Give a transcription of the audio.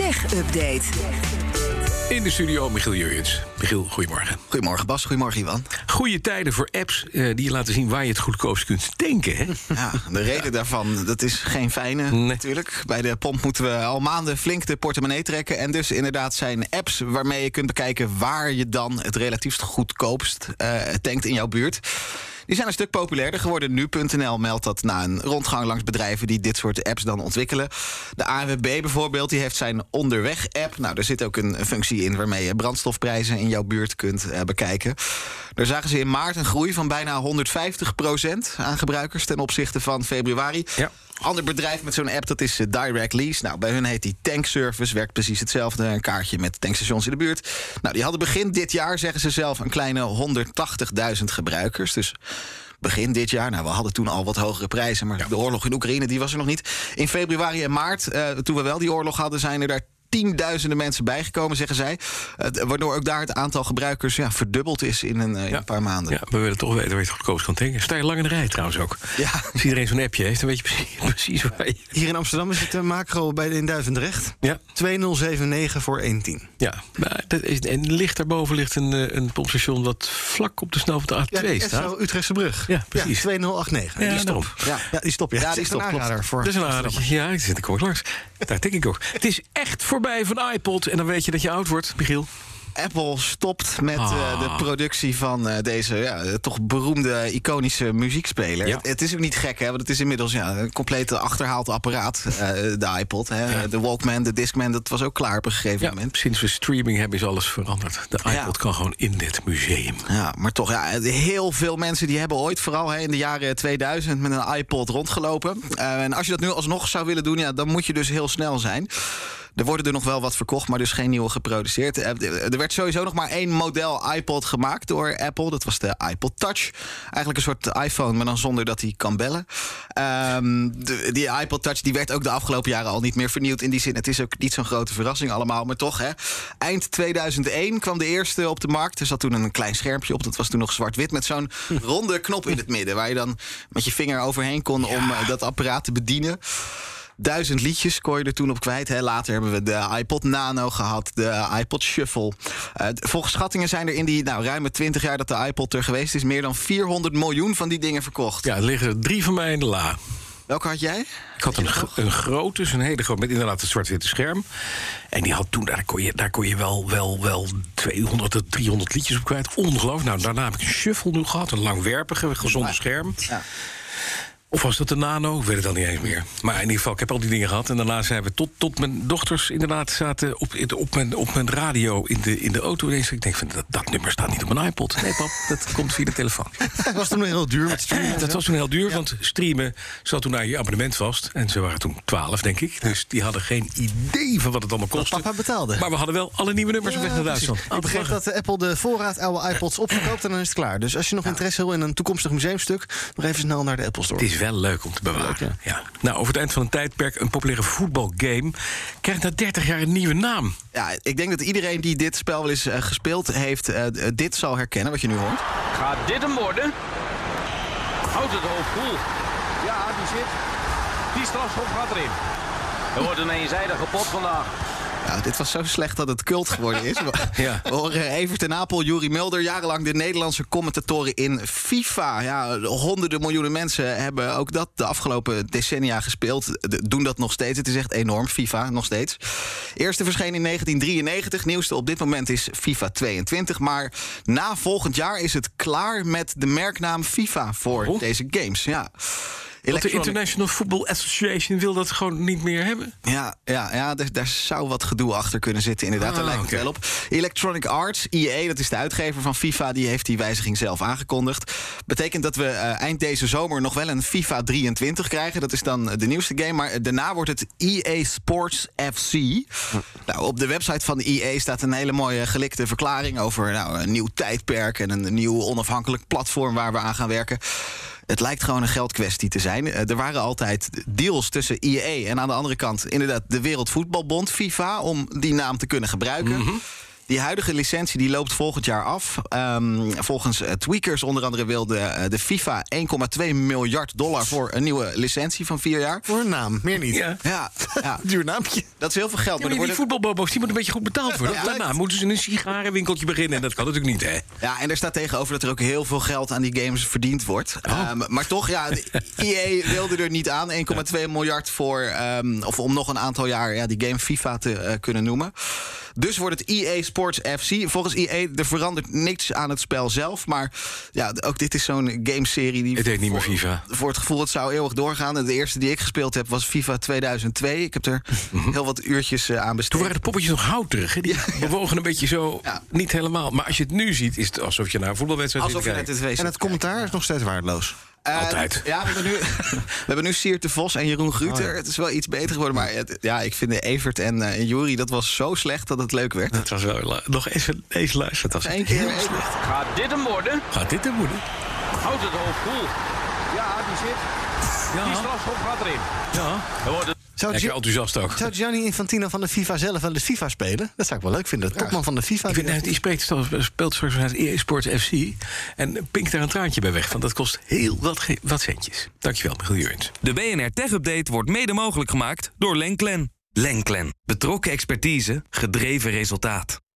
Tech Update. In de studio Michiel Jurjens. Michiel, goedemorgen. Goedemorgen Bas, goedemorgen Ivan. Goede tijden voor apps eh, die je laten zien waar je het goedkoopst kunt tanken. Hè? Ja, de reden daarvan, dat is geen fijne Nee. natuurlijk. Bij de pomp moeten we al maanden flink de portemonnee trekken. En dus inderdaad zijn apps waarmee je kunt bekijken... waar je dan het relatiefst goedkoopst eh, tankt in jouw buurt. Die zijn een stuk populairder geworden. Nu.nl meldt dat na een rondgang langs bedrijven... die dit soort apps dan ontwikkelen. De ANWB bijvoorbeeld, die heeft zijn Onderweg-app. Nou, daar zit ook een functie in... waarmee je brandstofprijzen in jouw buurt kunt eh, bekijken. Daar zagen ze in maart een groei van bijna 150% aan gebruikers... ten opzichte van februari. Ja. Ander bedrijf met zo'n app, dat is eh, Direct Lease. Nou, bij hun heet die Tankservice, werkt precies hetzelfde. Een kaartje met tankstations in de buurt. Nou, die hadden begin dit jaar, zeggen ze zelf, een kleine 180.000 gebruikers. Dus begin dit jaar, nou, we hadden toen al wat hogere prijzen... maar de oorlog in Oekraïne, die was er nog niet. In februari en maart, eh, toen we wel die oorlog hadden... zijn er daar tienduizenden mensen bijgekomen, zeggen zij. Waardoor ook daar het aantal gebruikers ja, verdubbeld is in een, eh, in een paar maanden. Ja, we willen toch weten waar je het goedkoopst kan tanken. Sta je lang in de rij trouwens ook. Ja. Als iedereen zo'n appje heeft, dan weet je precies, precies waar je... Hier in Amsterdam is het eh, macro bij de in Duivendrecht. Ja, 2079 voor 110. ja. Maar dat is, en ligt daarboven ligt een, eh, een pompstation... wat vlak op de snel van de A2 Ja, staat. Utrechtse brug. Ja, precies. 2089. Ja, die stop. Ja. Ja, die stop. Ja, Ja, die een aanrader voor. Dat is een aardig. Ja, ik zit ik ook langs. Daar denk ik ook. Het is echt voorbij van iPod. En dan weet je dat je oud wordt, Michiel. Apple stopt met Ah. eh, de productie van eh, deze ja, toch beroemde, iconische muziekspeler. Ja. Het, het is ook niet gek, hè, want het is inmiddels ja, een compleet achterhaald apparaat. eh, de iPod, hè. de Walkman, de Discman, dat was ook klaar op een gegeven moment. sinds we streaming hebben is alles veranderd. De iPod kan gewoon in dit museum. Ja, maar toch, ja, heel veel mensen die hebben ooit, vooral hè, in de jaren 2000, met een iPod rondgelopen. En als je dat nu alsnog zou willen doen, ja, dan moet je dus heel snel zijn. Er worden er nog wel wat verkocht, maar dus geen nieuwe geproduceerd. Eh, Er werd sowieso nog maar één model iPod gemaakt door Apple. Dat was de iPod Touch. Eigenlijk een soort iPhone, maar dan zonder dat hij kan bellen. Ehm, de- die iPod Touch die werd ook de afgelopen jaren al niet meer vernieuwd. In die zin, het is ook niet zo'n grote verrassing allemaal. Maar toch, hè. Eind 2001 kwam de eerste op de markt. Er zat toen een klein schermpje op. Dat was toen nog zwart-wit met zo'n ronde knop in het midden. Waar je dan met je vinger overheen kon om eh, dat apparaat te bedienen. Duizend liedjes kon je er toen op kwijt. Hè. Later hebben we de iPod Nano gehad, de iPod Shuffle. Eh, volgens schattingen zijn er in die nou, ruime 20 jaar dat de iPod er geweest is... meer dan 400 miljoen van die dingen verkocht. Ja, er liggen er drie van mij in de la. Welke had jij? Ik had een, een grote, dus een hele grote, met inderdaad een zwart-witte scherm. En die had toen, daar kon je, daar kon je wel, wel, wel 200 tot 300 liedjes op kwijt. Ongelooflijk. Nou, daarna heb ik een shuffle nu gehad, een langwerpige, gezonde scherm. Ja. Of was dat de nano? Ik weet het al niet eens meer. Maar in ieder geval, ik heb al die dingen gehad. En daarna zijn we tot, tot mijn dochters inderdaad zaten op, op, mijn, op mijn radio in de, in de auto. Ineens, ik denk, van, dat, dat nummer staat niet op mijn iPod. Nee, pap, dat komt via de telefoon. Het was toen heel duur met streamen. Dat was toen heel duur, want streamen zat toen aan je abonnement vast. En ze waren toen 12, denk ik. Dus die hadden geen idee van wat het allemaal Dat kostte. papa betaalde. Maar we hadden wel alle nieuwe nummers op weg naar. Duitsland. Ik begreep dat eh, Apple de voorraad oude iPods opverkoopt en dan is het klaar. Dus als je nog interesse wil in een toekomstig museumstuk, nog even snel naar de Apple Store. Het is wel leuk om te bewaren. Leuk, ja. ja. Nou, over het eind van een tijdperk, een populaire voetbalgame... krijgt na 30 jaar een nieuwe naam. Ja, ik denk dat iedereen die dit spel wel eens eh, gespeeld heeft... eh, d- dit zal herkennen, wat je nu hoort. Gaat dit hem worden? Houdt het hoofd koel. Ja, die zit. Die strafschop gaat erin. Er wordt een eenzijdige pot vandaag. Ja, dit was zo slecht dat het cult geworden is. Ja. We horen Evert ten Apel, Juri Mulder, jarenlang de Nederlandse commentatoren in FIFA. Ja, honderden miljoenen mensen hebben ook dat de afgelopen decennia gespeeld. De- doen dat nog steeds. Het is echt enorm, FIFA, nog steeds. Eerste verscheen in 1993. Nieuwste op dit moment is FIFA 22. Maar na volgend jaar is het klaar met de merknaam FIFA voor Oh. deze games. Ja. Want de International Football Association wil dat gewoon niet meer hebben. Ja, ja, ja daar, daar zou wat gedoe achter kunnen zitten, inderdaad. daar Ah, lijkt oké. het wel op. Electronic Arts, EA, dat is de uitgever van FIFA, die heeft die wijziging zelf aangekondigd. Betekent dat we eh, eind deze zomer nog wel een FIFA 23 krijgen. Dat is dan de nieuwste game, maar daarna wordt het EA Sports FC. Nou, op de website van de EA staat een hele mooie gelikte verklaring over nou, een nieuw tijdperk en een nieuw onafhankelijk platform waar we aan gaan werken. Het lijkt gewoon een geldkwestie te zijn. Eh, Er waren altijd deals tussen IE en aan de andere kant inderdaad de Wereldvoetbalbond, FIFA, om die naam te kunnen gebruiken. Die huidige licentie die loopt volgend jaar af. Ehm, volgens eh, tweakers onder andere wilde eh, de FIFA 1,2 miljard dollar voor een nieuwe licentie van vier jaar. Voor een naam, meer niet. Ja. Ja, ja. Duur naampje. dat is heel veel geld. Ja, Maar maar die worden- voetbalbobo's die moeten een beetje goed betaald worden. Ja, Daarna lijkt- moeten ze in een sigarenwinkeltje beginnen. En dat kan natuurlijk niet, hè? Ja, en er staat tegenover dat er ook heel veel geld aan die games verdiend wordt. Ehm, maar toch, ja, de EA wilde er niet aan. 1,2 miljard voor, ehm, of om nog een aantal jaar ja, die game FIFA te eh, kunnen noemen. Dus wordt het EA Sports FC. Volgens EA, er verandert niks aan het spel zelf. Maar ja, ook dit is zo'n gameserie die... Het heet niet meer voor- FIFA. Voor het gevoel, het zou eeuwig doorgaan. De eerste die ik gespeeld heb was FIFA 2002. Ik heb er heel wat uurtjes eh, aan Toen besteed. waren de poppetjes nog houterig. Hè? Die bewogen een beetje zo, Ja. niet helemaal. Maar als je het nu ziet, is het alsof je naar een voetbalwedstrijd zit Alsof net kijken. En het commentaar is nog steeds waardeloos. Eh, Altijd. Ja, we hebben nu, we hebben nu Siert de Vos en Jeroen Gruter. Het is wel iets beter geworden. Maar het- ja, ik vind de Evert en, eh en Jury, dat was zo slecht dat het leuk werd. Het was wel nog even eens luisteren. Het was Eén keer heel slecht. Gaat dit hem worden? Gaat dit er worden? Houdt het hoofd koel. Ja, die zit. Die Ja, strafschop gaat erin. ja. Er wordt Zou, Lekker enthousiast ook. zou Gianni Infantino van de FIFA zelf wel de FIFA spelen? Dat zou ik wel leuk vinden. De topman van de FIFA. Ik vind, nou, die spreekt, speelt straks vanuit EA Sports FC. En pink daar een traantje bij weg. Want dat kost heel wat, wat centjes. Dankjewel, Michiel Jurens. De BNR Tech Update wordt mede mogelijk gemaakt door Lenklen. Lenklen. Betrokken expertise, gedreven resultaat.